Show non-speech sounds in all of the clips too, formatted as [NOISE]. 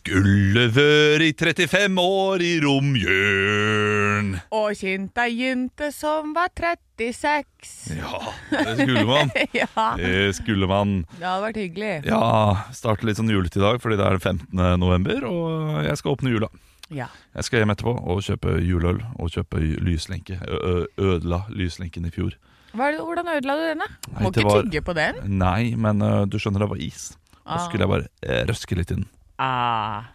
Skulle vært i 35 år i romjørn. Og kjent ei jente som var 36. Ja, det skulle man. [LAUGHS] ja, Det skulle man. det hadde vært hyggelig. Ja, starte litt sånn julete i dag, fordi det er 15. november, og jeg skal åpne jula. Ja. Jeg skal hjem etterpå og kjøpe juleøl og kjøpe lyslenke. Ø- Ødela lyslenken i fjor. Hva hvordan ødela du den, da? Nei, Må ikke var- tygge på den. Nei, men uh, du skjønner det var is. Og så skulle jeg bare eh, røske litt i den. Ah,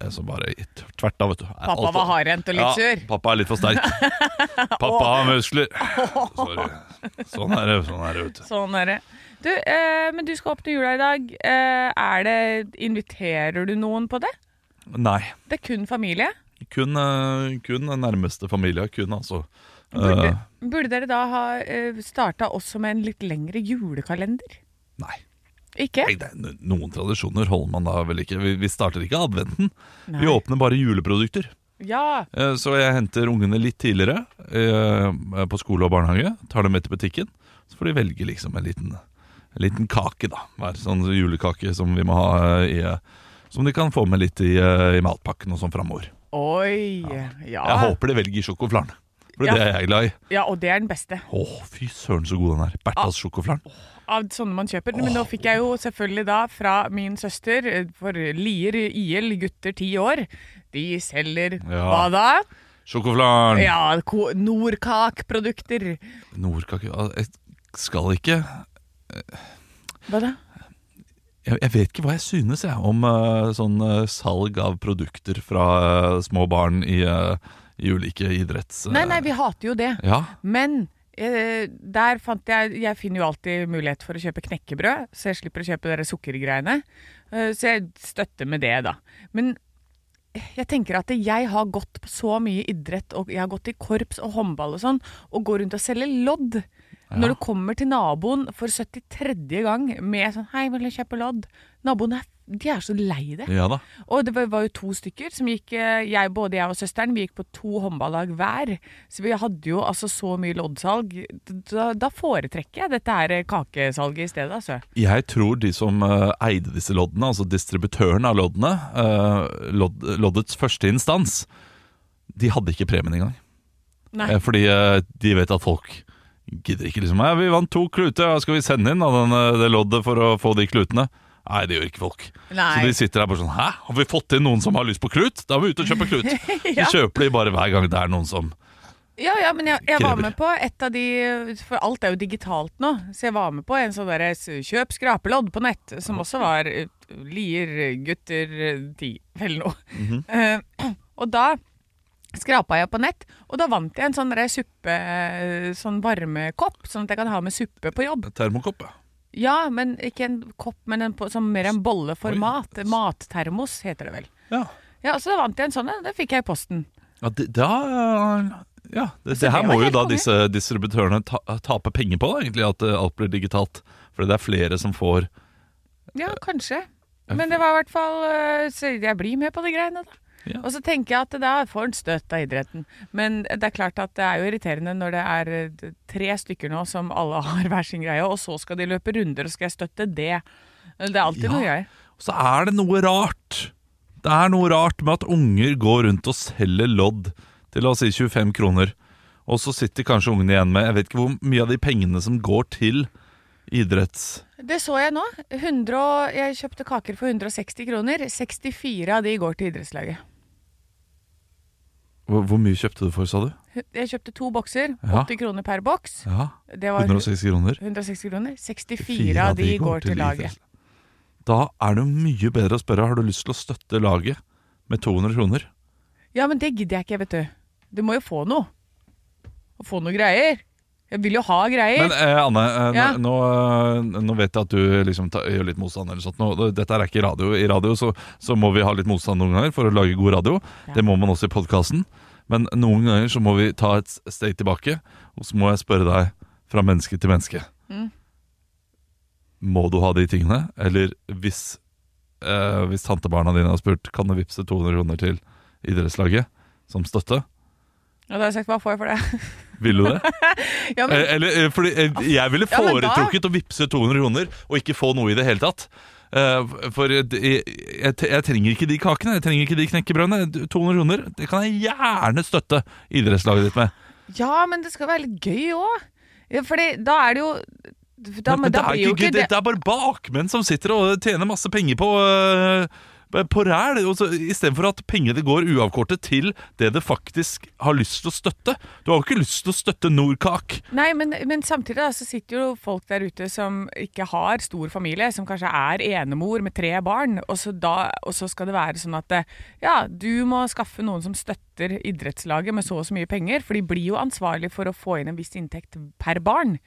Eh, Så bare tvert av, vet du. Pappa var hardhendt og litt sur? ja, pappa er litt for sterk. [LAUGHS] Pappa har muskler. Sorry. [LAUGHS] Sånn er det, sånn er det, vet du. Sånn er det. Du, eh, men du skal opp til jula i dag. Eh, er det, inviterer du noen på det? Nei. Det er kun familie. Kun, eh, kun nærmeste familie. Kun, altså. Burde, Eh, burde dere da ha uh, starta også med en litt lengre julekalender? nei. Ikke? Nei, Noen tradisjoner holder man da vel ikke. Vi, vi starter ikke adventen. Nei. Vi åpner bare juleprodukter. Ja. Eh, Så jeg henter ungene litt tidligere eh, på skole og barnehage. Tar dem med til butikken. Så får de velge liksom en liten, en liten kake, da. Hver sånn julekake som vi må ha eh, i Som de kan få med litt i, i matpakken og sånn framover. Oi. Ja. Jeg håper de velger sjokoflaren. For Ja. det er jeg glad i. ja, og det er den beste. Å, fy søren så god den er. Berthas sjokoflaren. Av sånne man kjøper. Men nå fikk jeg jo selvfølgelig da fra min søster, eh, for Lier IL, gutter ti år. De selger Ja. hva da? Sjokoflan. Ja, nordkakprodukter! Nordkake Jeg skal ikke Hva da? jeg, jeg vet ikke hva jeg synes jeg om uh, sånn uh, salg av produkter fra uh, små barn i, i ulike idretts... Nei, nei, vi hater jo det. Ja, Men der fant jeg Jeg finner jo alltid mulighet for å kjøpe knekkebrød, så jeg slipper å kjøpe de sukkergreiene. Eh, så jeg støtter med det, da. Men jeg tenker at jeg har gått på så mye idrett, og jeg har gått i korps og håndball og sånn, og går rundt og selger lodd. Når du kommer til naboen for 73. gang med sånn 'Hei, vil du kjøpe lodd?' Naboen er, de er så lei det. ja da. Og det var, var jo to stykker som gikk eh, jeg, Både jeg og søsteren vi gikk på to håndballag hver. Så vi hadde jo altså så mye loddsalg. Da, da foretrekker jeg dette her kakesalget i stedet, altså. Jeg tror de som uh, eide disse loddene, altså distributøren av loddene, uh, lodd, loddets første instans, de hadde ikke premien engang. Nei. Eh, Fordi uh, de vet at folk gidder ikke liksom ja, 'Vi vant to kluter, ja, skal vi sende inn eh, det loddet for å få de klutene?' Nei, det gjør ikke folk. Nei. Så de sitter der bare sånn 'Hæ, har vi fått inn noen som har lyst på klut?' Da må vi ut og kjøpe klut. [LAUGHS] Ja. Så kjøper de bare hver gang det er noen som Ja, ja, men jeg, jeg var med på et av de For alt er jo digitalt nå. Så jeg var med på en sånn derre kjøp skrapelodd på nett, som også var eh, Lier gutter eh, ti, eller noe. Mm -hmm. uh, og da skrapa jeg på nett, og da vant jeg en sånn suppe Sånn varmekopp, sånn at jeg kan ha med suppe på jobb. Termokopp, ja. Ja, men ikke en kopp, men en, som mer en bolleformat. Mattermos heter det vel. Ja, Ja, Så da vant jeg en sånn en. Det fikk jeg i posten. ja det, da Ja, det, det her må jo da disse distributørene ta, tape penger på, da, egentlig, at eh, alt blir digitalt. Fordi det er flere som får Ja, kanskje. Men det var i hvert fall eh, Så jeg blir med på de greiene, da. Ja. Og så tenker jeg at det da får en støt av idretten. Men det er klart at det er jo irriterende når det er eh, tre stykker nå som alle [LAUGHS] har hver sin greie, og så skal de løpe runder, og skal jeg støtte det. Det er alltid Ja. noe greier. Og så er det noe rart. Det er noe rart med at unger går rundt og selger lodd til la oss si 25 kroner. Og så sitter kanskje ungene igjen med Jeg vet ikke hvor mye av de pengene som går til idretts... Det så jeg nå. 100, jeg kjøpte kaker for 160 kroner. 64 av de går til idrettslaget. Hvor, hvor mye kjøpte du for, sa du? Jeg kjøpte to bokser. Ja. 80 kroner per boks. Ja, Det var 160 kroner. 160 kroner. 64 av de går til laget. Da er det mye bedre å spørre Har du lyst til å støtte laget med 200 kroner. Ja, men det gidder jeg ikke, vet du. Du må jo få noe. Få noe greier. Jeg vil jo ha greier. Men eh, Anne, eh, Ja. nå, nå, nå vet jeg at du liksom ta, gjør litt motstand. eller sånt. Nå, dette er ikke radio. I radio så, så må vi ha litt motstand noen ganger for å lage god radio. Ja. Det må man også i podkasten. Men noen ganger så må vi ta et steg tilbake, og så må jeg spørre deg fra menneske til menneske. Mm. Må du ha de tingene? Eller hvis, eh, hvis tantebarna dine har spurt Kan du vippse 200 kroner til idrettslaget som støtte, Og da har jeg sagt hva får jeg for det? vil du det? [LAUGHS] ja, men, Eh, Eller, eh, fordi eh, jeg ville Ja, da- foretrukket å vippse 200 kroner og ikke få noe i det hele tatt. For jeg, jeg, jeg trenger ikke de kakene, jeg trenger ikke de knekkebrødene. 200 kroner, det kan jeg gjerne støtte idrettslaget ditt med. ja, men det skal være litt gøy òg. Ja, fordi da er det jo da, Men, men det, er ikke, det, det er bare bakmenn som sitter og tjener masse penger på øh, på ræl, istedenfor at pengene går uavkortet til det det faktisk har lyst til å støtte. Du har jo ikke lyst til å støtte Nordkak. Nei, men, men samtidig da, så sitter jo folk der ute som ikke har stor familie, som kanskje er enemor med tre barn, og så, da, og så skal det være sånn at eh, ja, du må skaffe noen som støtter idrettslaget med så og så mye penger, for de blir jo ansvarlig for å få inn en viss inntekt per barn.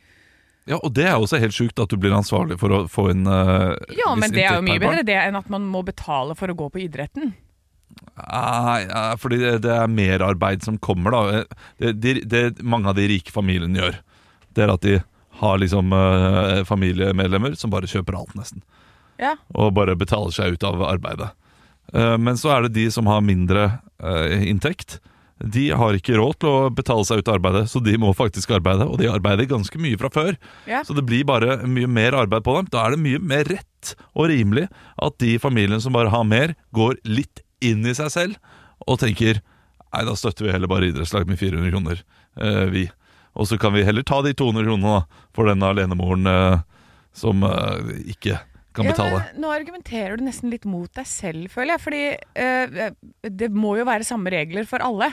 Ja, Og det er også helt sjukt at du blir ansvarlig for å få inn uh, Ja, men det er jo mye bedre det enn at man må betale for å gå på idretten. Nei, fordi det, det er merarbeid som kommer, da. Det, det, det mange av de rike familiene gjør, det er at de har liksom uh, familiemedlemmer som bare kjøper alt, nesten. Ja, og bare betaler seg ut av arbeidet. Uh, Men så er det de som har mindre uh, inntekt. De har ikke råd til å betale seg ut av arbeidet, så de må faktisk arbeide. Og de arbeider ganske mye fra før, ja. så det blir bare mye mer arbeid på dem. Da er det mye mer rett og rimelig at de familiene som bare har mer, går litt inn i seg selv og tenker Nei, da støtter vi heller bare idrettslag med 400 kroner, eh, vi. Og så kan vi heller ta de 200 kronene da, for den alenemoren eh, som eh, ikke kan betale. Ja, men nå argumenterer du nesten litt mot deg selv, føler jeg. Fordi eh, det må jo være samme regler for alle.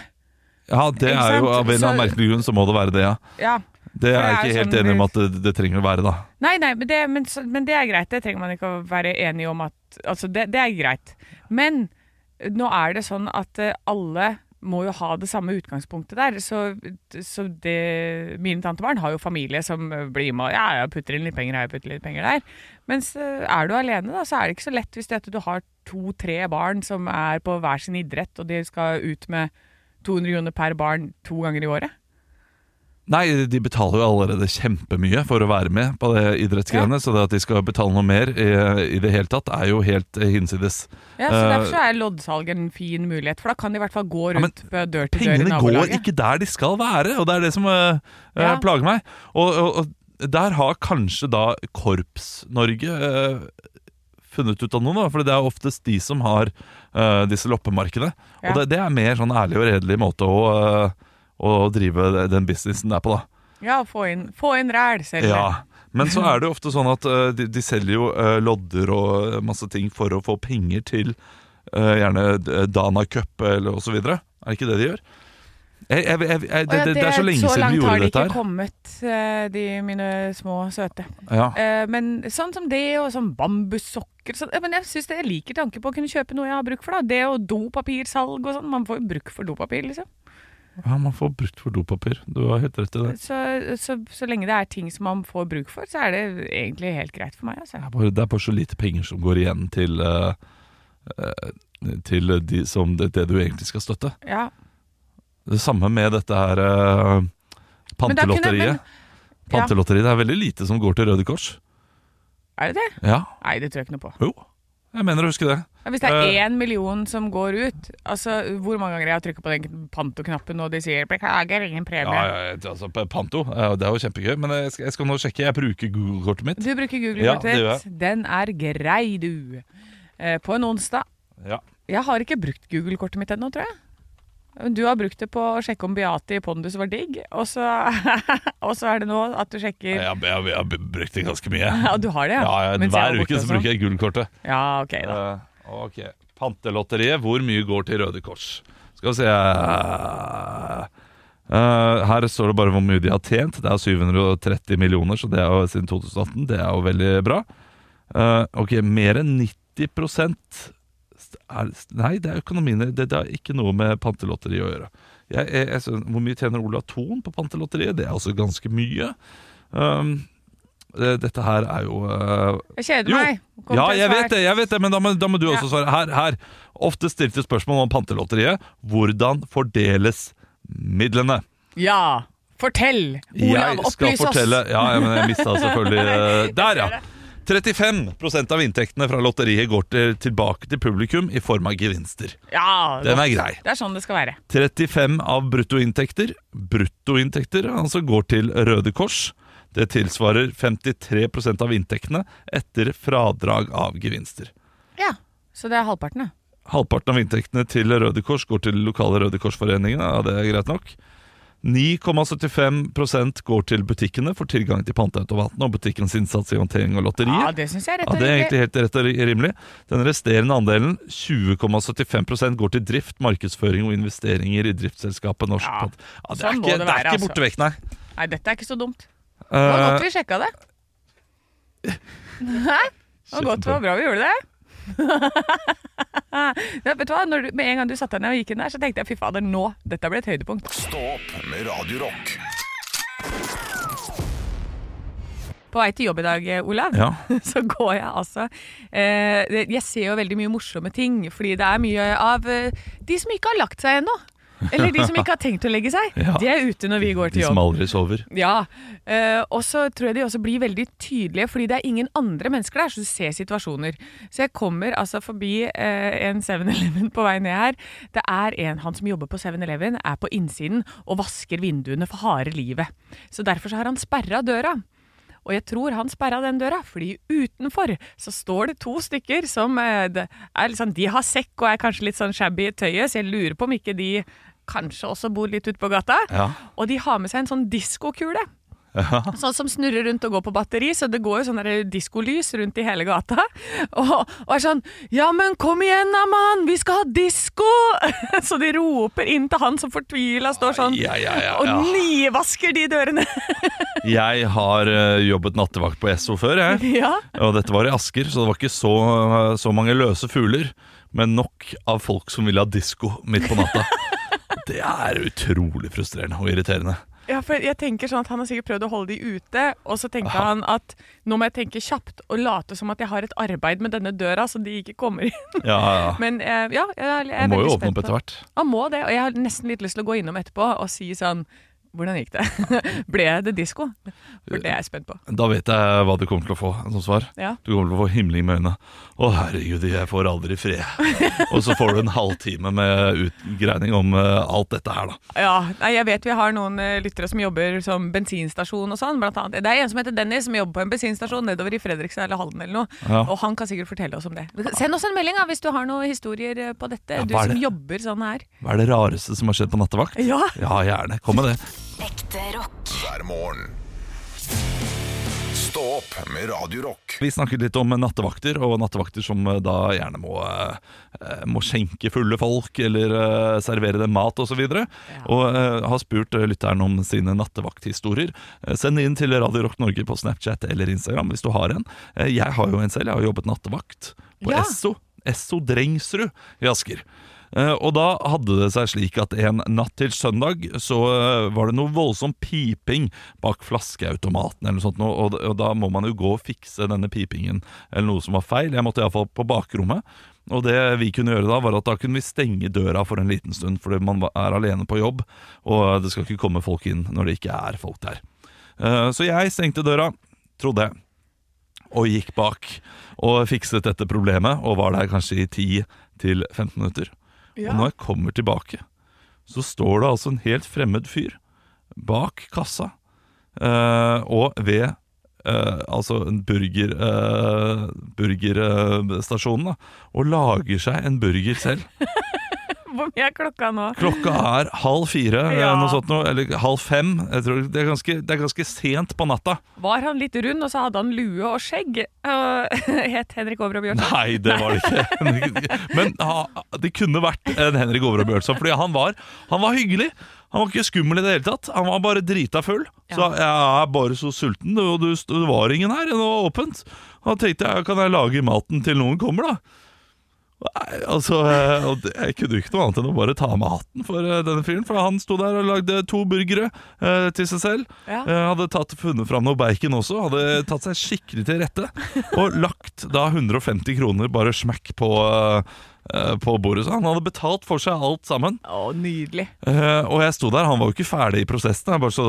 Ja, det er jo av en eller annen merkelig grunn så må det være det, ja. Ja. Det er jeg ikke er helt sånn enig om at det, det trenger å være, da. Nei, nei, men det, men, men det er greit. Det trenger man ikke å være enig om at Altså, det, det er greit. Men nå er det sånn at eh, alle må jo ha det samme utgangspunktet der. Så, så det Mine tantebarn har jo familie som eh, blir med og ja, jeg putter inn litt penger her, putter litt penger der. Mens eh, er du alene, da, så er det ikke så lett hvis det du har to-tre barn som er på hver sin idrett, og de skal ut med 200 kroner per barn to ganger i året. Nei, de betaler jo allerede kjempemye for å være med på det idrettsgreiene, så det at de skal betale noe mer i, i det hele tatt, er jo helt eh, hinsides. Ja, så Eh, Derfor så er loddsalg en fin mulighet, for da kan de i hvert fall gå Ja, rundt på dør til dør i nabolaget. Pengene går ikke der de skal være, og det er det som eh, eh, Ja. plager meg. Og, og, og der har kanskje da Korps-Norge uh, funnet ut av noe, da, for det er oftest de som har uh, disse loppemarkedene. Ja. Og det, det er mer sånn ærlig og redelig måte å, eh, å drive den businessen der på, da. Ja, få inn, få inn ræl selv. Ja, men så er det jo ofte sånn at uh, de, de selger jo uh, lodder og masse ting for å få penger til uh, gjerne eh, Dana Cup eller så videre. Er det ikke det de gjør? Jeg, jeg, jeg, det, det, det er så lenge siden langt vi gjorde de dette ikke Så kommet, har de mine små søte. Ja. Eh, Men sånn som det, og sånn bambussokker så, Men jeg synes det, jeg liker tanken på å kunne kjøpe noe jeg har bruk for. da Det og dopapirsalg og sånn. Man får jo bruk for dopapir, liksom. Ja, man får brukt for dopapir. Du har helt rett i det. Så, så, så lenge det er ting som man får bruk for, så er det egentlig helt greit for meg. Altså. Det er bare, det er bare så lite penger som går igjen til eh, Til de som det, det du egentlig skal støtte. Ja. Det samme med dette her uh, pantelotteriet. Pantelotteriet. men- Pantelotteriet. Det er veldig lite som går til Røde Kors. Er det det? Ja, Nei, det tror jeg ikke noe på. jo. Jeg mener å huske det. Ja, Hvis det er Eh. én million som går ut Altså, Hvor mange ganger jeg har trykka på den pantoknappen og de sier 'beklager, ingen premie'? Ja, ja, altså, Panto, det er jo kjempegøy. Men jeg skal, jeg skal nå sjekke. Jeg bruker Google-kortet mitt. Du bruker Google-kortet ditt. Den er grei, du. Eh, på en onsdag. Ja. Jeg har ikke brukt Google-kortet mitt ennå, tror jeg. Du har brukt det på å sjekke om Beate i Pondus var digg, og så, [LAUGHS] og så er det nå at du sjekker Jeg, jeg, jeg, har brukt det ganske mye. Ja, du har det, ja? Ja, ja, Hver uke så sånn. bruker jeg Google-kortet. Ja, ok, da. Uh, ok, Pantelotteriet. Hvor mye går til Røde Kors? Skal vi se uh, Her står det bare hvor mye de har tjent. Det er 730 millioner, så det er jo siden 2018. Det er jo veldig bra. Uh, ok, mer enn 90 er, Nei, det er økonomien. Det, det har ikke noe med pantelotteri å gjøre. Jeg, jeg, jeg, hvor mye tjener Ola Thon på pantelotteriet? Det er også ganske mye. Um, dette her er jo uh, Jeg kjeder meg. Kom ja, jeg vet det, jeg vet det, men da må, da må du Ja. også svare. Her, her. Ofte stilte spørsmål om pantelotteriet. Hvordan fordeles midlene. Ja, fortell! Olav, Jeg skal opplys oss! fortelle Ja, ja, men jeg mista [LAUGHS] selvfølgelig eh, Der, ja. 35% av inntektene fra lotteriet går til, tilbake til publikum i form av gevinster. Ja, Den er grei. Det er sånn det skal være. 35 av bruttoinntekter Bruttoinntekter altså går til Røde Kors. Det tilsvarer 53% av inntektene etter fradrag av gevinster. Ja, Så det er halvparten, ja. Halvparten av inntektene til Røde Kors går til lokale Røde Kors-foreninger. Ja, det er greit nok. 9,75% går til butikkene for tilgang til panteautomatene og butikkens innsats i håndtering og lotterier. Ja. Det synes jeg er rett og Ja, Det er egentlig helt rett og rimelig. Den resterende andelen, 20,75% går til drift, markedsføring og investeringer i driftsselskapet Norsk Ja, Pant. Ja, det, sånn er ikke, det det er ikke altså. borte vekk, nei. Nei, dette er ikke så dumt. Det var Eh, godt vi sjekka det. Hæ? Det var godt, det var bra vi gjorde det. [LAUGHS] ja, vet du hva? Når du, med en gang du satte deg ned og gikk inn der, så tenkte jeg fy fader, nå, dette ble et høydepunkt. Stopp med Radio Rock. På vei til jobb i dag, eh, Olav, Ja. [LAUGHS] så går jeg altså eh, Jeg ser jo veldig mye morsomme ting, fordi det er mye av eh, de som ikke har lagt seg ennå. Eller de som ikke har tenkt å legge seg. [LAUGHS] Ja. De er ute når vi går til jobb. De som aldri sover. Ja, Uh, og så tror jeg de også blir veldig tydelige, fordi det er ingen andre mennesker der, så du ser situasjoner. Så jeg kommer altså forbi uh, en 7-Eleven på vei ned her. Det er en, han som jobber på 7-Eleven, er på innsiden og vasker vinduene for harde livet. Så derfor så har han sperra døra. Og jeg tror han sperra den døra, fordi utenfor så står det to stykker som eh, er liksom, De har sekk og er kanskje litt sånn shabby i tøyet, så jeg lurer på om ikke de kanskje også bor litt ute på gata. Ja. Og de har med seg en sånn diskokule. Sånn som snurrer rundt og går på batteri, så det går jo sånn diskolys rundt i hele gata. [LAUGHS] Og, og er sånn Ja, men kom igjen da, mann! Vi skal ha disko! [LAUGHS] Så de roper inn til han som fortvila står sånn Ja, ja, ja, og ja. nivasker de dørene. [LAUGHS] Jeg har eh, jobbet nattevakt på Esso før, jeg. ja. Og dette var i Asker, så det var ikke så, så mange løse fugler. Men nok av folk som ville ha disko midt på natta. Det er utrolig frustrerende og irriterende. Ja, for jeg tenker sånn at Han har sikkert prøvd å holde de ute, og så tenker han at nå må jeg tenke kjapt og late som at jeg har et arbeid med denne døra, så de ikke kommer inn. Ja, ja. [LAUGHS] Men eh, ja, jeg, jeg er Han må jo åpne opp etter hvert. Han må det, og jeg har nesten litt lyst til å gå innom etterpå og si sånn Hvordan gikk det? [LAUGHS] Ble det disko? For det er jeg spent på. Da vet jeg hva du kommer til å få som svar. Ja. Du kommer til å få himling med øynene. Å herregud, jeg får aldri fred. [LAUGHS] Og så får du en halvtime med utgreining om uh, alt dette her, da. Ja, nei, jeg vet vi har noen uh, lyttere som jobber som bensinstasjon og sånn. Blant annet. Det er en som heter Dennis som jobber på en bensinstasjon nedover i Fredrikstad eller Halden eller noe. Ja. Og han kan sikkert fortelle oss om det. Send oss en melding da, hvis du har noen historier eh, på dette. Ja, du som det? jobber sånn her. Hva er det rareste som har skjedd på nattevakt? Ja. Ja, gjerne. Kom med det. Ekte rock. hver morgen. Stå opp med Radio Rock. Vi snakket litt om nattevakter, og nattevakter som eh, da gjerne må, eh, må skjenke fulle folk eller eh, servere dem mat osv. Og, så og eh, har spurt eh, lytteren om sine nattevakthistorier. Eh, Send inn til Radio Rock Norge på Snapchat eller Instagram hvis du har en. Eh, Jeg har jo en selv, jeg har jobbet nattevakt på Ja. Esso. Esso Drengsrud i Asker. Eh, og da hadde det seg slik at en natt til søndag så eh, var det noe voldsom piping bak flaskeautomaten eller noe sånt, og, da må man jo gå og fikse denne pipingen eller noe som var feil. Jeg måtte iallfall på bakrommet. Og det vi kunne gjøre da, var at da kunne vi stenge døra for en liten stund, fordi man er alene på jobb, og det skal ikke komme folk inn når det ikke er folk der. Eh, Så jeg stengte døra, trodde jeg og gikk bak og fikset dette problemet, og var der kanskje i 10-15 minutter. Og når jeg kommer tilbake, så står det altså en helt fremmed fyr bak kassa, eh, og ved eh, altså en burger, eh, burgerstasjonen, og lager seg en burger selv. [LAUGHS] [LAUGHS] Hvor mye er klokka nå? Klokka er halv fire, eh, Ja. noe sånt noe, eller halv fem. Det, er ganske, det er ganske sent på natta. Var han litt rund, og så hadde han lue og skjegg? Uh, [LAUGHS] het Henrik Over og Bjørnson? Nei, det var det ikke. [LAUGHS] Men ha, det kunne vært en Henrik Over og Bjørnson, fordi han var, han var hyggelig. Han var ikke skummel i det hele tatt. Han var bare drita full. Så jeg er bare så sulten, og det var ingen her. Det var åpent. Da tenkte jeg, kan jeg lage maten til noen kommer, da? Nei, altså, eh, Jeg kunne ikke noe annet enn å bare ta meg hatten for eh, denne fyren. For han sto der og lagde to burgere eh, til seg selv. Ja. Eh, hadde tatt, funnet fram noe bacon også. Hadde tatt seg skikkelig til rette. Og lagt da 150 kroner bare smekk på, eh, på bordet. Så han hadde betalt for seg alt sammen. Å, nydelig. Eh, og jeg sto der, han var jo ikke ferdig i prosessen. Jeg bare så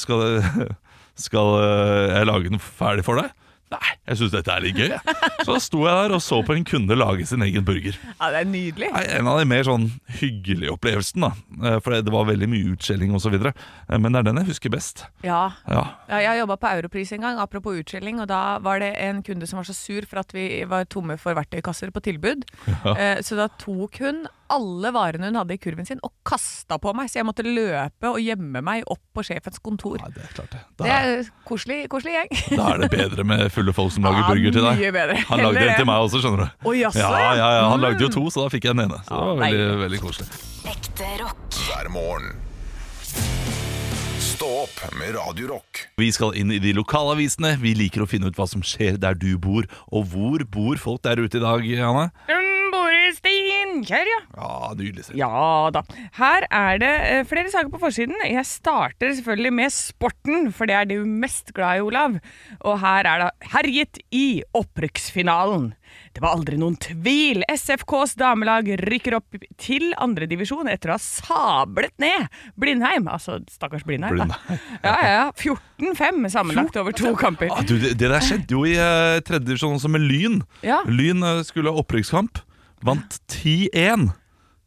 Skal, [LAUGHS] skal jeg lage den ferdig for deg? Nei, jeg syns dette er litt gøy. [LAUGHS] Så da sto jeg der og så på en kunde lage sin egen burger. Ja, det er nydelig. Nei, En av de mer sånn hyggelige opplevelsene, da. Eh, For det var veldig mye utskjelling osv. Men det er den jeg husker best. Ja. Ja. Ja, jeg jobba på Europris en gang, apropos utskjelling, og da var det en kunde som var så sur for at vi var tomme for verktøykasser på tilbud. Ja. Så da tok hun alle varene hun hadde i kurven sin og kasta på meg, så jeg måtte løpe og gjemme meg opp på sjefens kontor. Ja, det er klart det. Det er koselig, koselig gjeng. da er det bedre med fulle folk som lager Ja, burger til deg. mye bedre. Han lagde Heller en til meg også, skjønner du. Oh, jaså, ja, ja. ja, Han Mm. lagde jo to, så da fikk jeg den ene. Så det var veldig, veldig koselig. Ekte rock. hver morgen. Stå opp med Radio Rock. Vi skal inn i de lokalavisene. Vi liker å finne ut hva som skjer der du bor. Og hvor bor folk der ute i dag, Janne? Steinkjer, ja. Ja, nydelig. sett. Ja da. Her er det eh, flere saker på forsiden. Jeg starter selvfølgelig med sporten, for det er du mest glad i, Olav. Og her er det herjet i opprykksfinalen. Det var aldri noen tvil. SFKs damelag rykker opp til andredivisjon etter å ha sablet ned Blindheim. Altså, stakkars Blindheim, da. Blindheim. [LAUGHS] Ja, ja, ja. 14-5 sammenlagt over to kamper. Ah, du, det, det der skjedde jo i uh, tredje divisjon også med Lyn. Ja. Lyn eh, skulle ha opprykkskamp. Vant 10-1.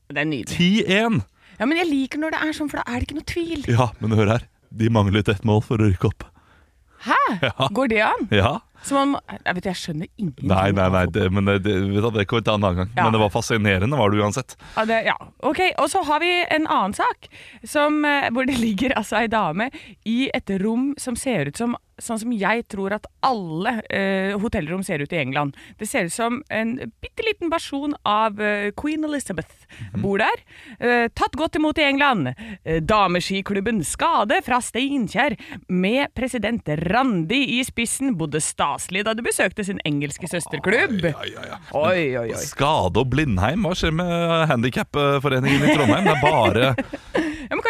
Det er nydelig. 10-1! Ja, Men jeg liker når det er sånn, for da er det ikke noe tvil. Ja, men hør her. De manglet ett mål for å rykke opp. Hæ? Går det an? Ja. Så man, jeg, vet, jeg skjønner ingenting. Nei, nei, nei, det, men det, det, det kommer til en annen gang. Ja. Men det var fascinerende, var det uansett. Ja, det, ja. Ok, Og så har vi en annen sak, som, eh, hvor det ligger altså ei dame i et rom som ser ut som Sånn som jeg tror at alle eh, hotellrom ser ut i England. Det ser ut som en bitte liten versjon av eh, Queen Elizabeth bor der. Eh, tatt godt imot i England. Eh, dameskiklubben Skade fra Steinkjer med president Randi i spissen bodde staselig da du besøkte sin engelske søsterklubb. Oi. Oi, oi, oi. Skade og Blindheim, hva skjer med handikapforeningen i Trondheim? Det er bare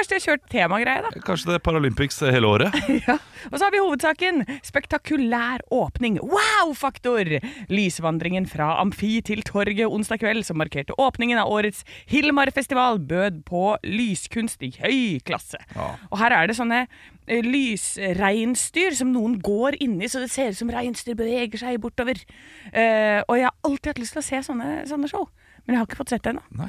kanskje de har kjørt temagreie, da. kanskje det er Paralympics hele året. [LAUGHS] Ja. Og så har vi hovedsaken. Spektakulær åpning. Wow-faktor! Lysvandringen fra Amfi til torget onsdag kveld, som markerte åpningen av årets Hilmar-festival, bød på lyskunst i høy klasse. Og her er det sånne eh, lysreinsdyr som noen går inni, så det ser ut som reinsdyr beveger seg bortover. Uh, og jeg har alltid hatt lyst til å se sånne, sånne show, men jeg har ikke fått sett det ennå.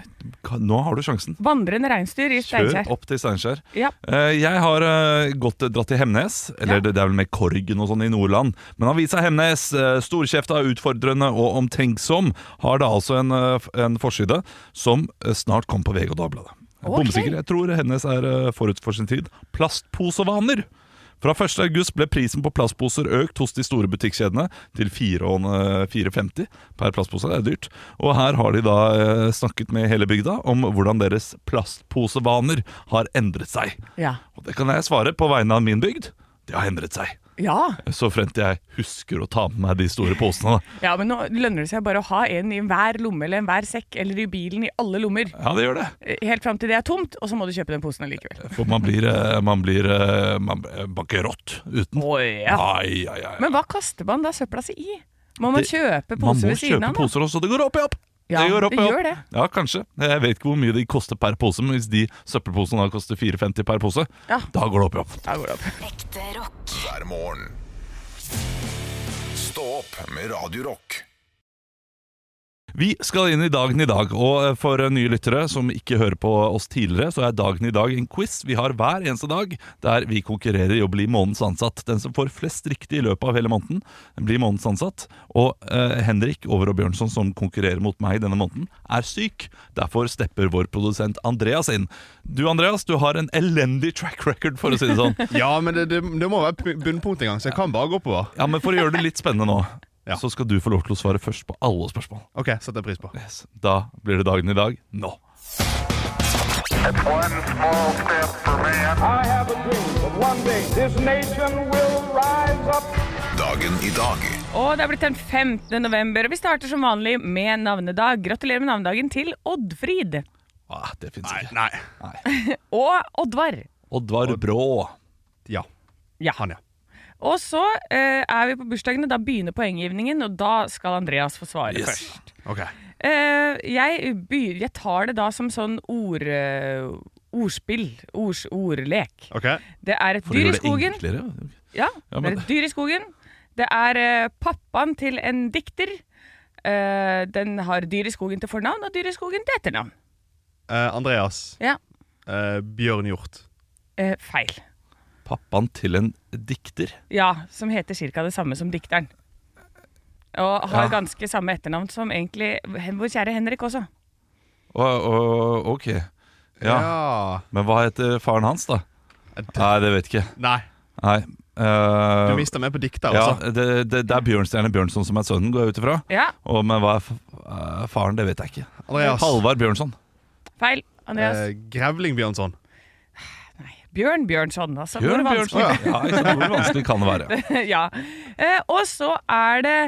Nå har du sjansen. Vandrende reinsdyr i Kjør opp til Steinkjer. Ja. Eh, Jeg har eh, gått, dratt til Hemnes, eller det, er vel med Korgen og sånn i Nordland. Men avisa Hemnes, eh, storkjefta, utfordrende og omtenksom, har da altså en, eh, en forside som eh, snart kom på VG og Dagbladet. Okay. Bombesikker. Jeg tror Hemnes er eh, forut for sin tid. Plastposevaner. Fra 1. august ble prisen på plastposer økt hos de store butikkjedene til 4,50 per plastpose. Det er dyrt. Og her har de da eh, snakket med hele bygda om hvordan deres plastposevaner har endret seg. Ja. Og det kan jeg svare på vegne av min bygd. Det har endret seg. Ja. Så frem til jeg husker å ta med meg de store posene. da. Ja, men nå lønner det seg bare å ha en i hver lomme eller enhver sekk eller i bilen i alle lommer. Ja, det gjør det. Eh, Helt fram til det er tomt, og så må du kjøpe den posen likevel. For man blir, eh, man blir, eh, man blir uten. Å ja. Ai, ai, ai. Men hva kaster man da søpla si i? Må man Det- kjøpe poser ved siden kjøpe av? da? poser også, det går opp i opp! Ja, det gjør opp det opp. gjør det. Ja, kanskje. Jeg vet ikke hvor mye de koster per pose, men hvis de søppelposene da koster 4,50 per pose, Ja. da går det opp i opp. Da går det opp. Ekte rock. hver morgen. Stå opp med Radio Rock. Vi skal inn i dagen i dag, og for nye lyttere som ikke hører på oss tidligere, så er dagen i dag en quiz vi har hver eneste dag, der vi konkurrerer i å bli månedens ansatt. Den som får flest riktig i løpet av hele måneden, blir månedens ansatt. Og eh, Henrik Over og Bjørnson, som konkurrerer mot meg denne måneden, er syk. Derfor stepper vår produsent Andreas inn. Du Andreas, du har en elendig track record, for å si det sånn. [LAUGHS] Ja, men det, det, det må være bunnpunkt en gang, så jeg kan bare gå oppover. Ja, men For å gjøre det litt spennende nå, Ja. så skal du få lov til å svare først på alle spørsmål. Ok, setter jeg pris på. Yes. Da blir det dagen i dag nå. One small step for man. I have a dream that one day this nation will rise up. Dagen i dag. Og det er blitt den 15. november, og vi starter som vanlig med navnedag. Gratulerer med navnedagen til Oddfrid. Ah, det fins ikke. Nei. [LAUGHS] Og Oddvar. Oddvar Brå. Ja. Ja. Han, ja. Og så eh, er vi på bursdagene. Da begynner poenggivningen, og da skal Andreas få svare Yes. først. Ok. Eh, jeg, jeg tar det da som sånn ord, eh, ordspill. Ords, ordlek. Ok. Det er et For å dyr i gjøre det skogen. enklere. Ja, Ja, det er et dyr i skogen. Det er eh, pappaen til en dikter. Eh, den har dyr i skogen til fornavn og dyr i skogen til etternavn. Eh, Andreas. Ja. Eh, Bjørn Hjort. Eh, feil. Pappaen til en dikter. Ja, som heter ca. det samme som dikteren. Og har Ja. ganske samme etternavn som egentlig vår kjære Henrik også. Og, og, ok. Ja. Men hva heter faren hans, da? Nei, det vet jeg ikke. Nei, Nei. Uh, du mista meg på dikter, ja, altså. det, det, det er Bjørnstjerne Bjørnson som er sønnen, går jeg ut ifra. Ja, Og, men hva er f eh, faren? Det vet jeg ikke. Andreas. Halvard Bjørnson. feil. Andreas. Eh, Grevling Bjørnson. Bjørn Bjørnson, altså. Bjørn Hvor Bjørnson. vanskelig Ja, ikke? Hvor vanskelig kan det være? [LAUGHS] ja. Eh, og så er det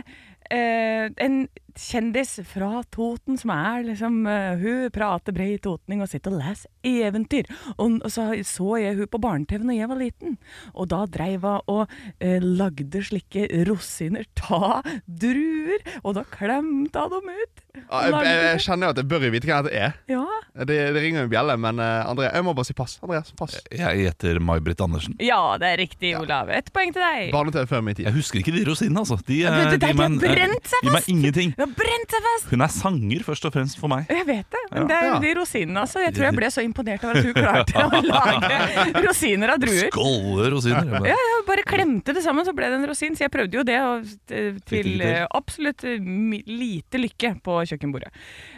eh, en kjendis fra Toten som er liksom eh, Hun prater bred totning og sitter og leser eventyr. Og, og så så jeg hun på barne-TV da jeg var liten, og da dreiv hun og eh, lagde slike rosiner ta druer, og da klemte hun dem ut. Ja, jeg, jeg, jeg kjenner jo at jeg bør vite hvem dette er. ja. Det, det ringer en bjelle, men uh, André, jeg må bare si pass. Andreas, pass. Jeg gjetter May-Britt Andersen. ja, det er riktig, Olav. Et poeng til deg. Barne-TV før min tid. Jeg husker ikke de rosinene, altså. De, Ja, eh, det- det- de de, de, meg en- brent seg gir meg fast. ingenting. Det har brent seg fast! Hun er sanger, først og fremst, for meg. Jeg vet det, men Ja. det er de rosinene, altså. Jeg tror jeg ble så imponert over at hun klarte [LAUGHS] å lage rosiner av druer. Skåle rosiner. Ja, jeg bare klemte det sammen, så ble det en rosin. Så jeg prøvde jo det, og eh, til eh, absolutt eh, lite lykke på kjøkkenbordet.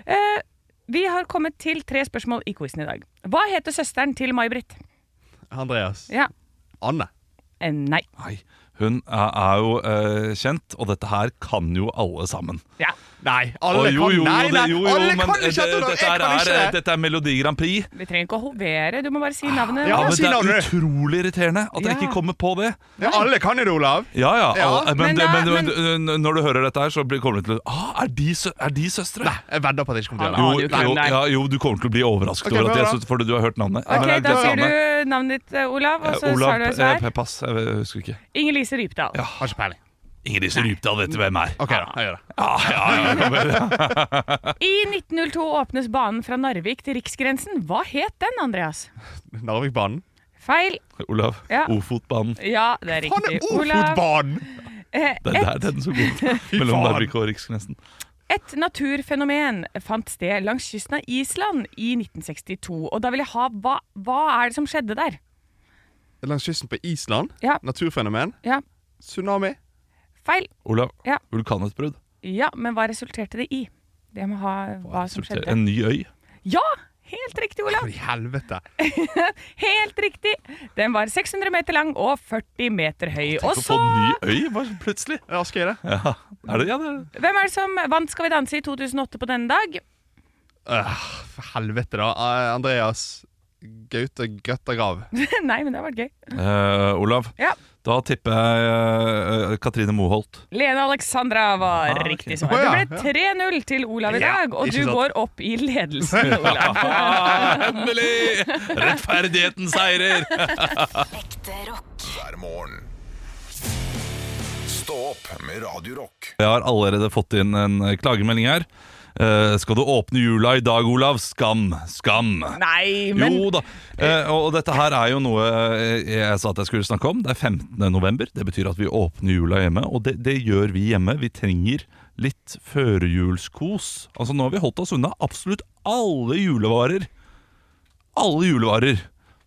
Eh, vi har kommet til tre spørsmål i quizen i dag. Hva heter søsteren til May-Britt? Andreas. Ja. Anne. Eh, nei. Nei, hun er, jo eh, kjent, og dette her kan jo alle sammen. Ja. Nei, alle oh, jo, kan jo, Nei, nei, jo, jo, alle men kan det- ikke dette! dette, er, kan ikke det! dette er Melodi Grand Prix. Vi trenger ikke å hovere, du må bare si navnet. Ja, Ja, men det er utrolig irriterende at jeg Ja. ikke kommer på det. Ja, alle kan jo det, Olav. Ja, ja, Ja, alle, men, men det- da- men, men, når du hører dette her, så kommer du til å ah, er, de, er de søstre? Nei, jeg vedder på at jeg ikke kommer til å gjøre det. jo ja, du kommer til å bli overrasket okay, over at de er søstre, fordi du har hørt navnet. Ok, ja, Da sier du navnet ditt, eh, Olav, og så Eh, Olav, du et eh, svar. pass, jeg husker ikke. Inger-Lise Rypdal. Har ikke peiling. Ingrid Rypdal vet du hvem er. Ok, da. Jeg gjør det. Ja, ja, ja, ja. I 1902 åpnes banen fra Narvik til Riksgrensen. Hva het den, Andreas? Narvikbanen. Feil. Olav, Ja. Ofotbanen. Ja, det er Faen, riktig. det er Ofotbanen! Eh, Det er der den som går [LAUGHS] mellom faen. Narvik og Riksgrensen. Et naturfenomen fant sted langs kysten av Island i 1962. Og da vil jeg ha hva, hva er det som skjedde der? Langs kysten på Island. Ja. Naturfenomen. Ja, Tsunami. Feil. Olav, Ja. vulkanutbrudd. Ja, men hva resulterte det i? Det må ha hva som skjedde. En ny øy. Ja! Helt riktig, Olav. I helvete. [LAUGHS] Helt riktig. Den var 600 meter lang og 40 meter høy. Og Tenk å så få en ny øy, bare plutselig. Ja, skal jeg det? Ja, er det, ja, det er det. Hvem er det som vant Skal vi danse i 2008 på denne dag? Øh, for helvete, da. Eh, Andreas Gaute Grøttagrav. [LAUGHS] Nei, men det har vært gøy. Eh, Olav, Ja. Da tipper jeg uh, Katrine Moholt. Lene Alexandra var Ah, okay. riktig svar. Det ble 3-0 til Olav i Ja, dag, og du sant. går opp i ledelsen, [LAUGHS] Olav. Endelig! Rettferdigheten seirer! Ekte rock. hver morgen. Stå opp med Radio Rock. Jeg har allerede fått inn en klagemelding her. Eh, skal du åpne jula i dag, Olav? Skam! Skam! Nei, men Jo da. Uh, og dette her er jo noe eh, jeg sa at jeg skulle snakke om. Det er 15. november. Det betyr at vi åpner jula hjemme, og det, det gjør vi hjemme. Vi trenger litt førjulskos. Altså Nå har vi holdt oss unna absolutt alle julevarer. Alle julevarer.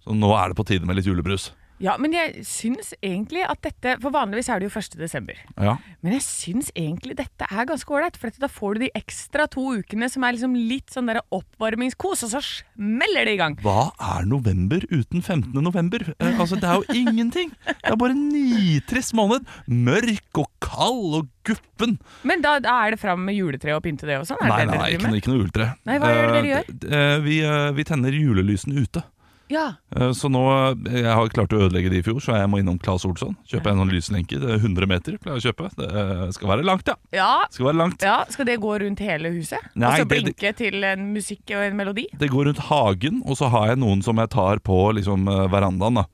Så nå er det på tide med litt julebrus. Ja, men jeg syns egentlig at dette For vanligvis er det jo 1. desember. Ja. Men jeg syns egentlig dette er ganske ålreit, for da får du de ekstra to ukene som er liksom litt sånn der oppvarmingskos, og så smeller det i gang. Hva er november uten 15. november? Eh, altså, Det er jo ingenting! Det er bare en nitrist måned. Mørk og kald og guppen. Men da, da er det fram med juletreet og pynte det og sånn? Nei, nei, ikke, ikke noe juletre. Nei, hva gjør det dere Eh, eh, Vi, eh, vi tenner julelysene ute. Ja. Eh, Så nå, eh, Jeg har klart å ødelegge det i fjor, så jeg må innom Claes Olsson. Kjøpe en sånn lyslenke. Det er 100 meter pleier jeg å kjøpe. Det eh, skal være langt, ja. ja. Skal være langt. Ja, Skal det gå rundt hele huset? Nei, og så det- det- blinke til en musikk og en melodi? Det går rundt hagen, og så har jeg noen som jeg tar på liksom, verandaen. da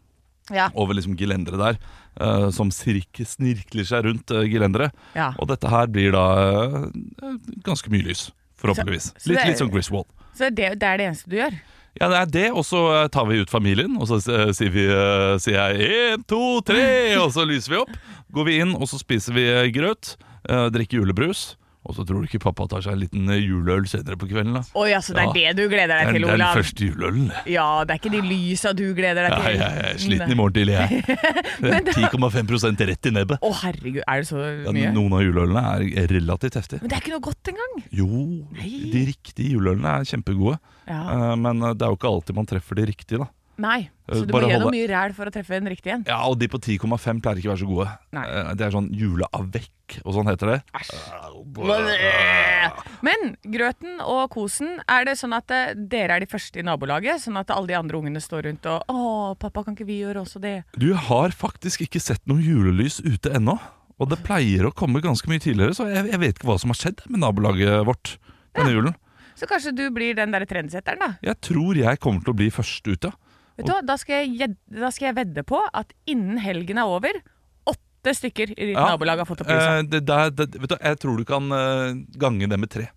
Ja. Over liksom gelenderet der. Uh, som sirk, snirkler seg rundt uh, gelenderet. Ja. Og dette her blir da uh, ganske mye lys. Forhåpentligvis. Så- så Litt, det er- litt sånn Griswold. Så det, det er det eneste du gjør? Ja, det er det, og så eh, tar vi ut familien, og så eh, sier, vi, eh, sier jeg én, to, tre, og så lyser vi opp. Går vi inn, og så spiser vi grøt, drikker julebrus, og så tror du ikke pappa tar seg en liten juleøl senere på kvelden, da? Oi, altså, det er Ja. det du gleder deg til, Olav? det er den første juleølen. Ja, det er ikke de lysa du gleder deg Ja, Nei, jeg er sliten i morgen tidlig, jeg. [LAUGHS] Er 10,5% rett i nebbet. Å, herregud, er det så Ja, mye? Noen av juleølene er relativt heftige. Men det er ikke noe godt engang. Jo, de riktige juleølene er kjempegode. Ja. Eh, Men eh, det er jo ikke alltid man treffer de riktige, da. Nei, så du du må bare gjennom holde- mye ræl for å treffe en riktig en. Ja, og de på 10,5 pleier ikke å være så gode. Nei. Eh, Det er sånn juleavekk og sånn heter det. Men grøten og kosen, er det sånn at eh, dere er de første i nabolaget? Sånn at alle de andre ungene står rundt og 'Å, pappa, kan ikke vi gjøre også det?' Du har faktisk ikke sett noe julelys ute ennå. Og det pleier å komme ganske mye tidligere, så jeg, jeg vet ikke hva som har skjedd med nabolaget vårt denne julen. Så kanskje du blir den der trendsetteren, da. Jeg tror jeg kommer til å bli først ute. Vet du hva, da skal, jeg, da skal jeg vedde på at innen helgen er over, åtte stykker i ditt Ja, nabolag har fått opp lyset. Eh, det, det, vet du, jeg tror du kan eh, gange det med tre.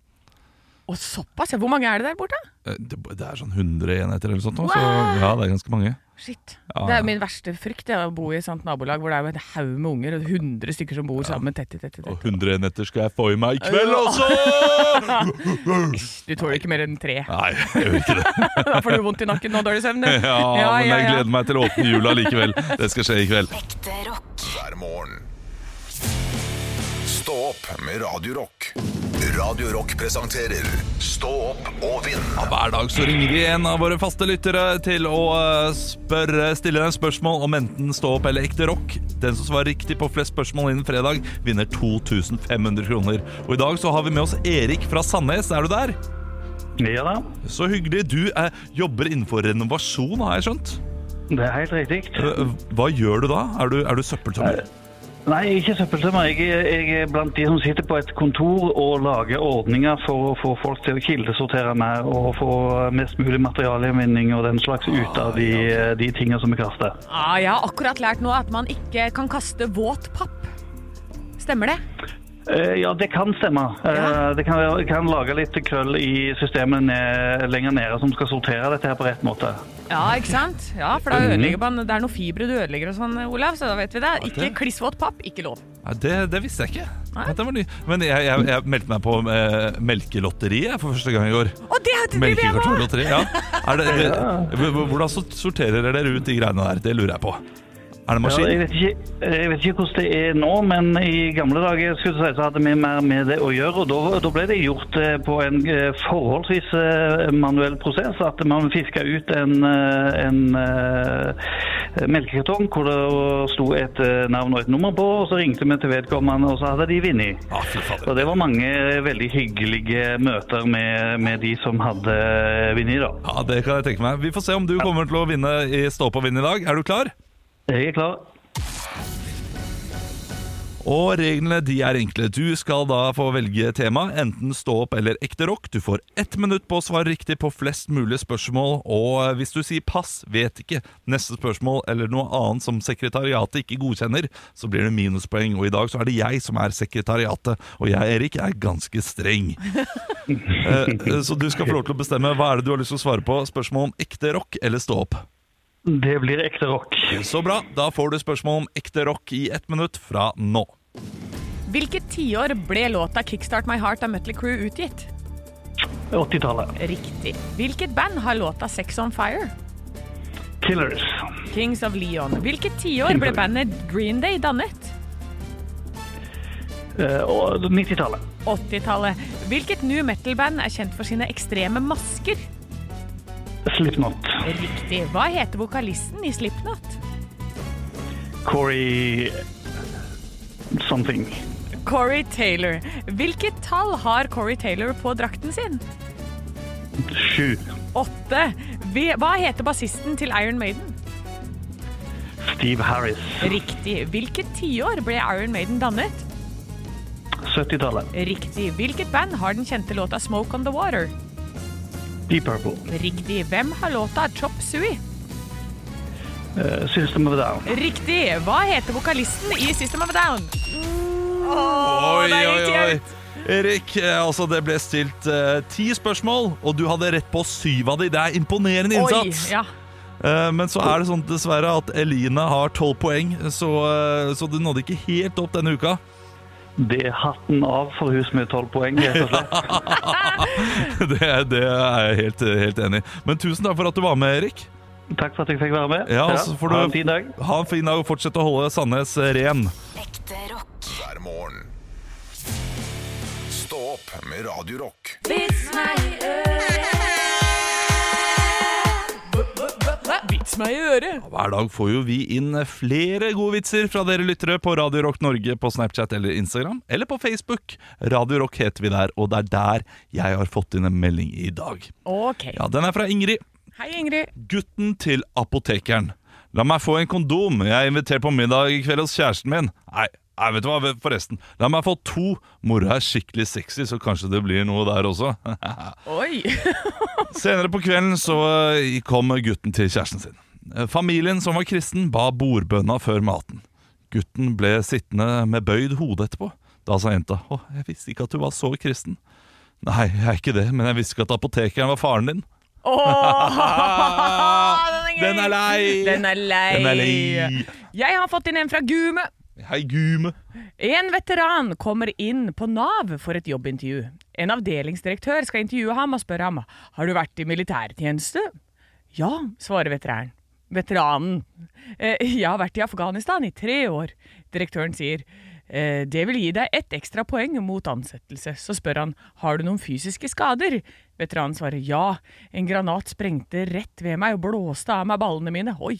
Og såpass? ja. Hvor mange er det der borte? Eh, det, det er sånn 100 enheter eller sånt. nå, Så ja, det er ganske mange. Shit. Ja, Det er min verste frykt, det, å bo i et sånt nabolag hvor det er en haug med unger, og 100 stykker som bor sammen tett i tett tett, Og tett. 100 enheter skal jeg få i meg i kveld også! [LAUGHS] Du tåler ikke mer enn tre. Nei, jeg gjør ikke det. [LAUGHS] Da får du vondt i nakken og dårlig søvn. Ja, men jeg gleder meg til å åpne jula likevel. Det skal skje i kveld. Ekte rock. hver morgen. Stå opp med Radio Rock. Radio Rock presenterer Stå opp og vinn. Hver dag så ringer vi en av våre faste lyttere til å eh, spørre, stille deg spørsmål om enten stå opp eller ekte rock. Den som svarer riktig på flest spørsmål innen fredag, vinner 2500 kroner. Og i dag så har vi med oss Erik fra Sandnes. Er du der? Ja da, Så hyggelig. Du er, jobber innenfor renovasjon, har jeg skjønt. det er helt riktig. Eh, Hva gjør du da? Er du, er du søppeltømmer? Nei, ikke søppeltømmer. Jeg, er- jeg er blant de som sitter på et kontor og lager ordninger for å få folk til å kildesortere mer og få mest mulig materialgjenvinning og den slags ut av de, de tingene som vi kaster. Ah, jeg har akkurat lært nå at man ikke kan kaste våt papp. Stemmer det? Eh, Ja, det kan stemme. Eh, Ja. Det kan, kan lage litt krøll i systemet ned, lenger nede som skal sortere dette her på rett måte. Ja, ikke sant? Ja, for da ødelegger man Det er noe fibre du ødelegger og sånn, Olav, så da vet vi det. Ikke klissvåt papp, ikke lov. Ja, det, det visste jeg ikke. Dette var ny. Men jeg, jeg, jeg meldte meg på eh, Melkelotteriet for første gang i år. Å, det med! Melkekartonlotteri, ja. Er det, [LAUGHS] det, hvordan sorterer dere ut de greiene der? Det lurer jeg på. Er det Ja, jeg, vet ikke, jeg vet ikke hvordan det er nå, men i gamle dager skulle si, så hadde vi mer med det å gjøre. og Da, da ble det gjort eh, på en eh, forholdsvis eh, manuell prosess. At man fiska ut en, en, en melkekartong hvor det sto et navn og et nummer på, og så ringte vi til vedkommende, og så hadde de vunnet. Ah. Og det var mange veldig hyggelige møter med, med de som hadde vunnet. Ja, det kan jeg tenke meg. Vi får se om du kommer til å vinne i Stå på vinn i dag. Er du klar? Jeg er klar. Og reglene de er enkle. Du skal da få velge tema, enten stå opp eller ekte rock. Du får ett minutt på å svare riktig på flest mulig spørsmål, og hvis du sier pass, vet ikke, neste spørsmål eller noe annet som sekretariatet ikke godkjenner, så blir det minuspoeng. Og i dag så er det jeg som er sekretariatet, og jeg, Erik, er ganske streng. [LAUGHS] Eh, Så du skal få lov til å bestemme hva er det du har lyst til å svare på. Spørsmål om ekte rock eller stå opp. Det blir ekte rock. Så bra. Da får du spørsmål om ekte rock i ett minutt fra nå. Hvilket tiår ble låta 'Kickstart My Heart' av Mutley Crew utgitt? 80-tallet. Riktig. Hvilket band har låta 'Sex On Fire'? Killers. Kings of Leon. Hvilket tiår ble bandet Green Day dannet? Uh, 90-tallet. 80-tallet. Hvilket new metal-band er kjent for sine ekstreme masker? Slipknot. Riktig. Hva heter vokalisten i Slipknot? Corey something. Corey Taylor. Hvilket tall har Corey Taylor på drakten sin? Sju. Åtte. Hva heter bassisten til Iron Maiden? Steve Harris. Riktig. Hvilket tiår ble Iron Maiden dannet? 70-tallet. Riktig. Hvilket band har den kjente låta 'Smoke On The Water'? Deep Purple. Riktig. Hvem har låta 'Chop Sui? Uh, System of a Down. Riktig. Hva heter vokalisten i System of a Down? Oi, der gikk oi, oi. Erik, eh, altså det ble stilt uh, ti spørsmål, og du hadde rett på syv av de. Det er imponerende innsats. Oi, ja. Eh, men så er det sånn dessverre at Eline har tolv poeng, så, eh, så du nådde ikke helt opp denne uka. Det er hatten av for hus med tolv poeng, rett og slett. [LAUGHS] Det, det er jeg helt, helt enig i. Men tusen takk for at du var med, Erik. Takk for at jeg fikk være med. Ja, og så får ha en fin dag. Ha en fin dag og fortsett å holde Sandnes ren. Ekte rock. hver morgen. Stå opp med Radiorock. Vits meg i øret. Hver dag får jo vi inn flere gode vitser fra dere lyttere på Radio Rock Norge på Snapchat eller Instagram, eller på Facebook. Radio Rock heter vi der, og det er der jeg har fått inn en melding i dag. Ok. Ja, Den er fra Ingrid. Hei, Ingrid. Gutten til apotekeren. La meg få en kondom. Jeg er invitert på middag i kveld hos kjæresten min. Nei, nei, vet du hva, forresten. La meg få to. Mora er skikkelig sexy, så kanskje det blir noe der også. [LAUGHS] Oi. [LAUGHS] Senere på kvelden så eh, kom gutten til kjæresten sin. Eh, Familien som var kristen ba bordbønna før maten. Gutten ble sittende med bøyd hode etterpå. Da sa jenta å, jeg visste ikke at du var så kristen. Nei, jeg er ikke det, men jeg visste ikke at apotekeren var faren din. Åh, [LAUGHS] Den er lei! Den er lei. Den er lei. Jeg har fått inn en fra Gume. Hei, Gume. En veteran kommer inn på Nav for et jobbintervju. En avdelingsdirektør skal intervjue ham og spørre ham har du vært i militærtjeneste. Ja, svarer veteran. Veteranen. Eh, [LAUGHS] jeg har vært i Afghanistan i tre år. Direktøren sier eh, det vil gi deg ett ekstra poeng mot ansettelse. Så spør han har du noen fysiske skader. Veteranen svarer ja. En granat sprengte rett ved meg og blåste av meg ballene mine. Oi.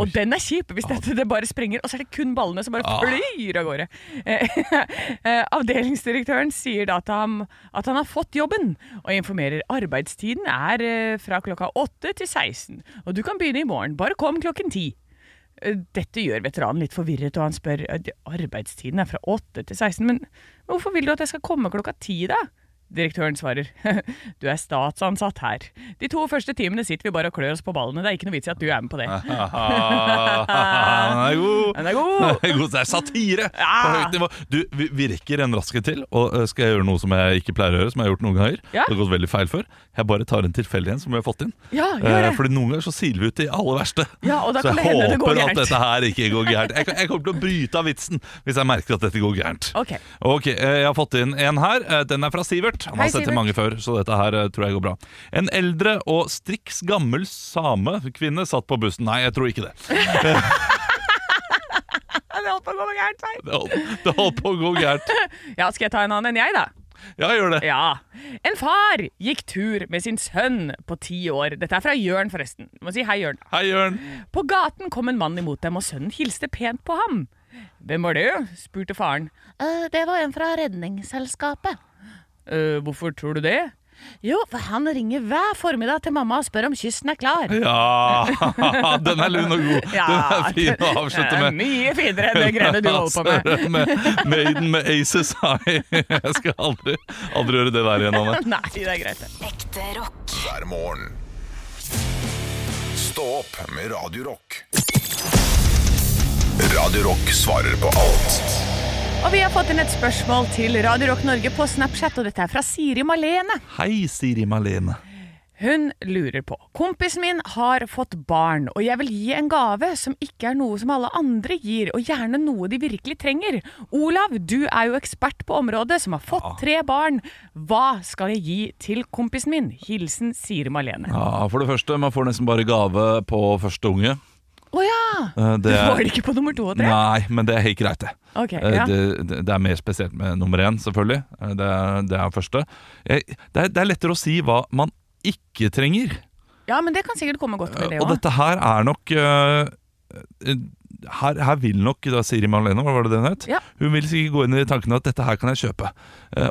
Og den er kjip, hvis dette det bare sprenger, og så er det kun ballene som bare flyr av gårde. Eh, [LAUGHS] eh, Avdelingsdirektøren sier da at han, at han har fått jobben, og informerer arbeidstiden er eh, fra klokka 8 til 16. Og du kan begynne i morgen, bare kom klokken 10. Eh, Dette gjør veteranen litt forvirret, og han spør arbeidstiden er fra 8 til 16. Men hvorfor vil du at jeg skal komme klokka 10 da? Direktøren svarer [LAUGHS] du er statsansatt her. De to første timene sitter vi bare og klør oss på ballene. Det er ikke noe vits i at du er med på det. [LAUGHS] [LAUGHS] Den er god! Den er god! Den er god. Det er satire på høyt nivå. Du, vi, rekker en raske til. Og øh, skal jeg gjøre noe som jeg ikke pleier å gjøre, som jeg har gjort noen ganger? Ja. Det har gått veldig feil før. Jeg bare tar en tilfeldig en som vi har fått inn. Ja, gjør det. Eh, Fordi noen ganger så siler vi ut de aller verste. Ja, og da så kan jeg det hende det går håper at dette her ikke går gærent. Jeg, jeg kommer til å bryte av vitsen hvis jeg merker at dette går gærent. Ok. Ok, eh, Jeg har fått inn en her. Eh, Den er fra Sivert. Han Hei, har sett Sivert. til mange før, så dette her eh, tror jeg går bra. En eldre og striks gammel samekvinne satt på bussen. Nei, jeg tror ikke det. [LAUGHS] Det holdt på å gå gærent, nei. Det holdt, det holdt på å gå gærent. [LAUGHS] Ja, skal jeg ta en annen enn jeg, da? Ja, gjør det. Ja. En far gikk tur med sin sønn på ti år. Dette er fra Jørn, forresten. Du må si hei, Jørn. Hei, Jørn. På gaten kom en mann imot dem, og sønnen hilste pent på ham. Hvem var det? spurte faren. «Eh, det var en fra Redningsselskapet. «Eh, hvorfor tror du det? Jo, for han ringer hver formiddag til mamma og spør om kysten er klar. Ja, [LAUGHS] den er lun og god. [LAUGHS] Ja, den er fin å [LAUGHS] avslutte med. Mye finere enn det greiene du holder på med. Med Maiden med Aces. High. jeg skal aldri, aldri gjøre det der igjen, Anne. Nei, det er greit. det. Ekte rock. hver morgen. Stå opp med Radio Rock. Radio Rock svarer på alt Og vi har fått inn et spørsmål til Radio Rock Norge på Snapchat, og dette er fra Siri Malene. Hei, Siri Malene. Hun lurer på Kompisen min har fått barn, og jeg vil gi en gave som ikke er noe som alle andre gir, og gjerne noe de virkelig trenger. Olav, du er jo ekspert på området, som har fått tre barn. Hva skal jeg gi til kompisen min? Hilsen Siri Malene. Ja, For det første, man får nesten bare gave på første unge. Å ja! Eh, du Får det ikke på nummer to og tre? nei, men det er helt greit, det. Ok, Eh, ja. Det, det, det er mer spesielt med nummer én, selvfølgelig. Eh, Det, er- det er første. Det, er, det er lettere å si hva man ikke trenger. ja, men det kan sikkert komme godt med det Og dette her er nok her, her vil nok da Siri Malene, hva var det den het? Ja. Hun vil sikkert gå inn i tankene at dette her kan jeg kjøpe.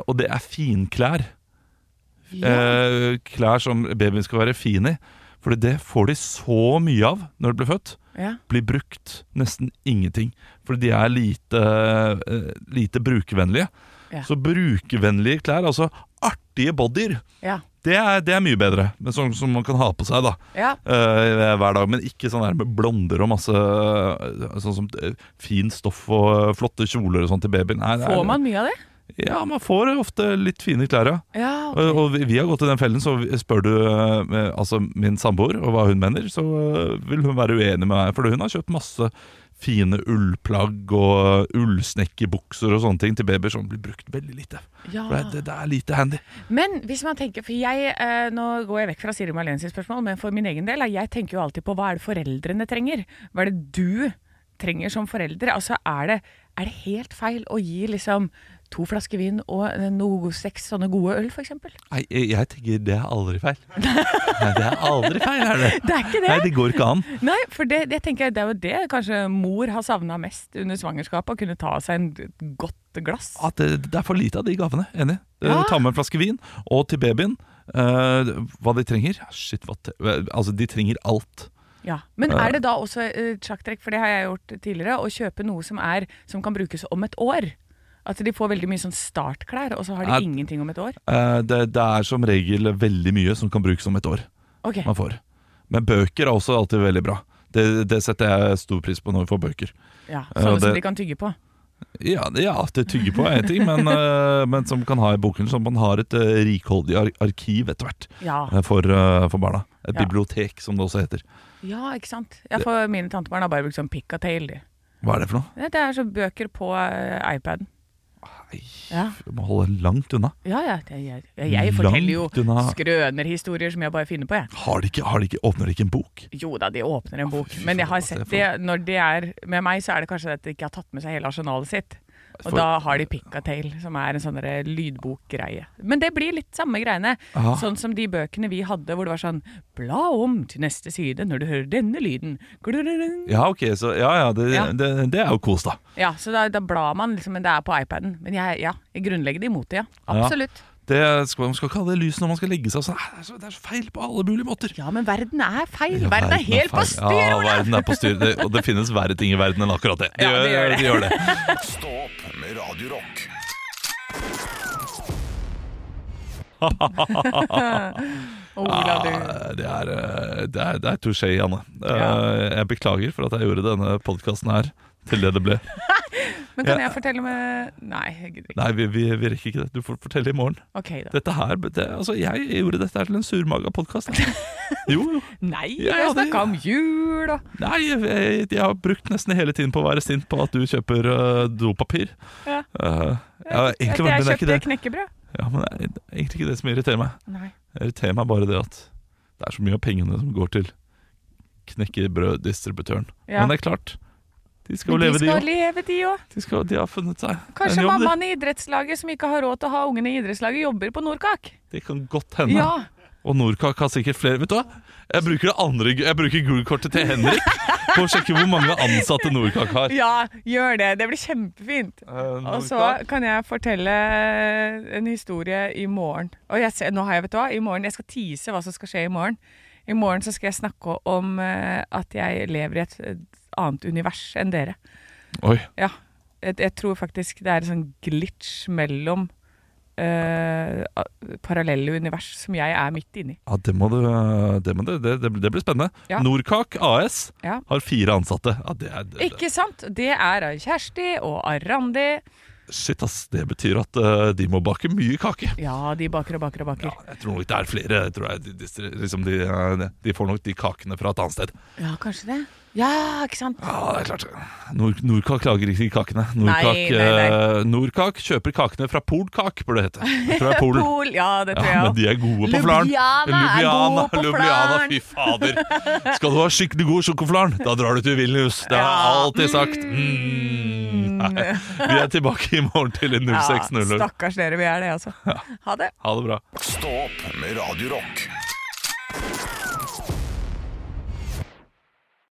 Og det er finklær. Eh, klær som babyen skal være fin i. For det får de så mye av når de blir født. Ja. Blir brukt nesten ingenting. Fordi de er lite, eh, lite brukervennlige. Ja. Så brukervennlige klær, altså artige bodyer, Ja. det er, det er mye bedre. Men sånn som man kan ha på seg, da ja. eh, hver dag, men ikke sånn der med blonder og masse eh, Sånn som uh, fin stoff og flotte kjoler og sånn til babyen. Nei, Får man mye av det? Ja, man får ofte litt fine klær, ja. Ja, ok. Og, vi, har gått i den fellen, så spør du eh, altså min samboer og hva hun mener, så eh, vil hun være uenig med meg. For hun har kjøpt masse fine ullplagg og ullsnekkerbukser og sånne ting til babyer som blir brukt veldig lite. Ja. Det, det er lite handy. Men hvis man tenker, for jeg, eh, nå går jeg vekk fra Siri Marlene sitt spørsmål, men for min egen del, jeg tenker jo alltid på hva er det foreldrene trenger? Hva er det du trenger som forelder? Altså, er det, er det helt feil å gi liksom to flasker vin og eh, noe seks sånne gode øl, eksempel? Nei, jeg, tenker det er aldri feil. [LAUGHS] Nei, det er aldri feil, er det? Det er ikke det. Nei, det går ikke an. Nei, for det, det tenker jeg, det er jo det kanskje mor har savna mest under svangerskapet, å kunne ta seg en godt glass. At det, det er for lite av de gavene. Enig. Ja. Ta med en flaske vin, og til babyen uh, hva de trenger. Shit, te altså, de trenger alt. Ja, Men er det da også et sjakktrekk, for det har jeg gjort tidligere, å kjøpe noe som, er, som kan brukes om et år? At de får veldig mye sånn startklær, og så har de Er- ingenting om et år? Eh, det, det er som regel veldig mye som kan brukes om et år. Okay. man får. Men bøker er også alltid veldig bra. Det, det setter jeg stor pris på når vi får bøker. ja, Ja, Sånne det- som de kan tygge på? Ja, ja det tygger på er en ting, men, uh, men som kan ha i boken, Som man har et uh, rikholdig ar arkiv etter hvert Ja, eh, for, eh, for barna. Et Ja. bibliotek, som det også heter. ja ikke sant? Ja, for mine tantebarn har bare brukt sånn pick a tail. Hva er det for noe? Det er så bøker på eh, iPaden. Ja. Du må holde langt unna. Ja, ja, jeg, jeg, jeg forteller jo unna. skrønerhistorier som jeg bare finner på, jeg. Har de ikke, har de ikke, åpner de ikke en bok? Jo da, de åpner en bok, men jeg har faen, sett altså, det når det er Med meg så er det kanskje at de ikke har tatt med seg hele arsenalet sitt. Og For- da har de Pickatail, som er en sånn lydbokgreie. Men det blir litt samme greiene. Aha. Sånn som de bøkene vi hadde hvor det var sånn Bla om til neste side når du hører denne lyden. Ja, ok, så ja, ja, det, Ja. Det, det er jo kos, da. Ja, så da, da blar man liksom, men det er på iPaden. Men jeg, ja, jeg grunnlegger det imot det, ja. Absolutt. Det skal, man skal ikke ha det lyset når man skal legge seg. sånn. Det, er så, det er så feil på alle mulige måter. Ja, men verden er feil. Ja, verden er helt på feil. styr, Ja, verden er på styr. Det, og det finnes verre ting i verden enn akkurat det. Ja, det gjør det. det, gjør det. Stå opp med Radio Rock. [LAUGHS] Ola, du. Ja, det er, eh, det er, er touché, Janne. Eh, Ja. Jeg beklager for at jeg gjorde denne podkasten her til det det ble. [LAUGHS] Men kan jeg fortelle med Nei, jeg gidder ikke. Nei, vi, vi, vi rekker ikke det. Du får fortelle i morgen. Ok, da. Dette her, det, altså, Jeg gjorde dette her til en surmaga podkast. [LAUGHS] Jo, jo. Nei, jeg, det- snakka om jul og Nei, jeg, jeg har brukt nesten hele tiden på å være sint på at du kjøper uh, dopapir. Ja. Uh, jeg, egentlig, jeg, jeg kjøpte knekkebrød. Ja, men det er egentlig ikke det som irriterer meg. Nei. Det irriterer meg bare det at det er så mye av pengene som går til knekkebrøddistributøren. Ja. Men det er klart, de skal jo leve, de òg. De, de. De, skal- de har funnet seg Kanskje jobb. mammaen i idrettslaget som ikke har råd til å ha ungene i idrettslaget, jobber på Nordkak. Det kan godt hende. Ja. Og Nordkak har sikkert flere. Vet du hva? Jeg bruker det andre Jeg bruker Google-kortet til Henrik på å sjekke hvor mange ansatte Nordkak har. ja, gjør det. Det blir kjempefint. Eh, Og så kan jeg fortelle en historie i morgen. Og ser, nå har jeg, vet du hva, i morgen, jeg skal tease hva som skal skje i morgen. I morgen så skal jeg snakke om eh, at jeg lever i et, et annet univers enn dere. Oi. Ja. Jeg, jeg tror faktisk det er en sånn glitch mellom Uh, parallelle univers som jeg er midt inni. Ja, det må du Det, må du, det, det, det blir spennende. Ja. Nordkak AS Ja. har fire ansatte. Ja, det er, Ikke sant? Det er Kjersti og Randi. Shit, ass. Det betyr at uh, de må bake mye kake. Ja, de baker og baker og baker. Jeg tror nok det er flere. Jeg tror jeg, de, de, liksom de, eh, de får nok de kakene fra et annet sted. Ja, kanskje det. Ja, ikke sant? Ja, det er klart. Nord, Nordkak lager ikke kakene. Nordkak, Nei, nei, nei. eh, Nordkak kjøper kakene fra Polkak, burde det hete. Jeg tror det er Polen. [LAUGHS] Pol, ja, det tror Ja, men de er gode på flaren. Ljubljana er god på Ljubljana, flaren. Fy fader. Skal du ha skikkelig god sjokoflaren, da drar du til Vilnius. Det har jeg Ja. alltid sagt. Mm. Nei, Vi er tilbake i morgen til Ja, 06.00. stakkars dere, vi er det, altså. Ha det. Ha det bra. Stå opp med Radio Rock.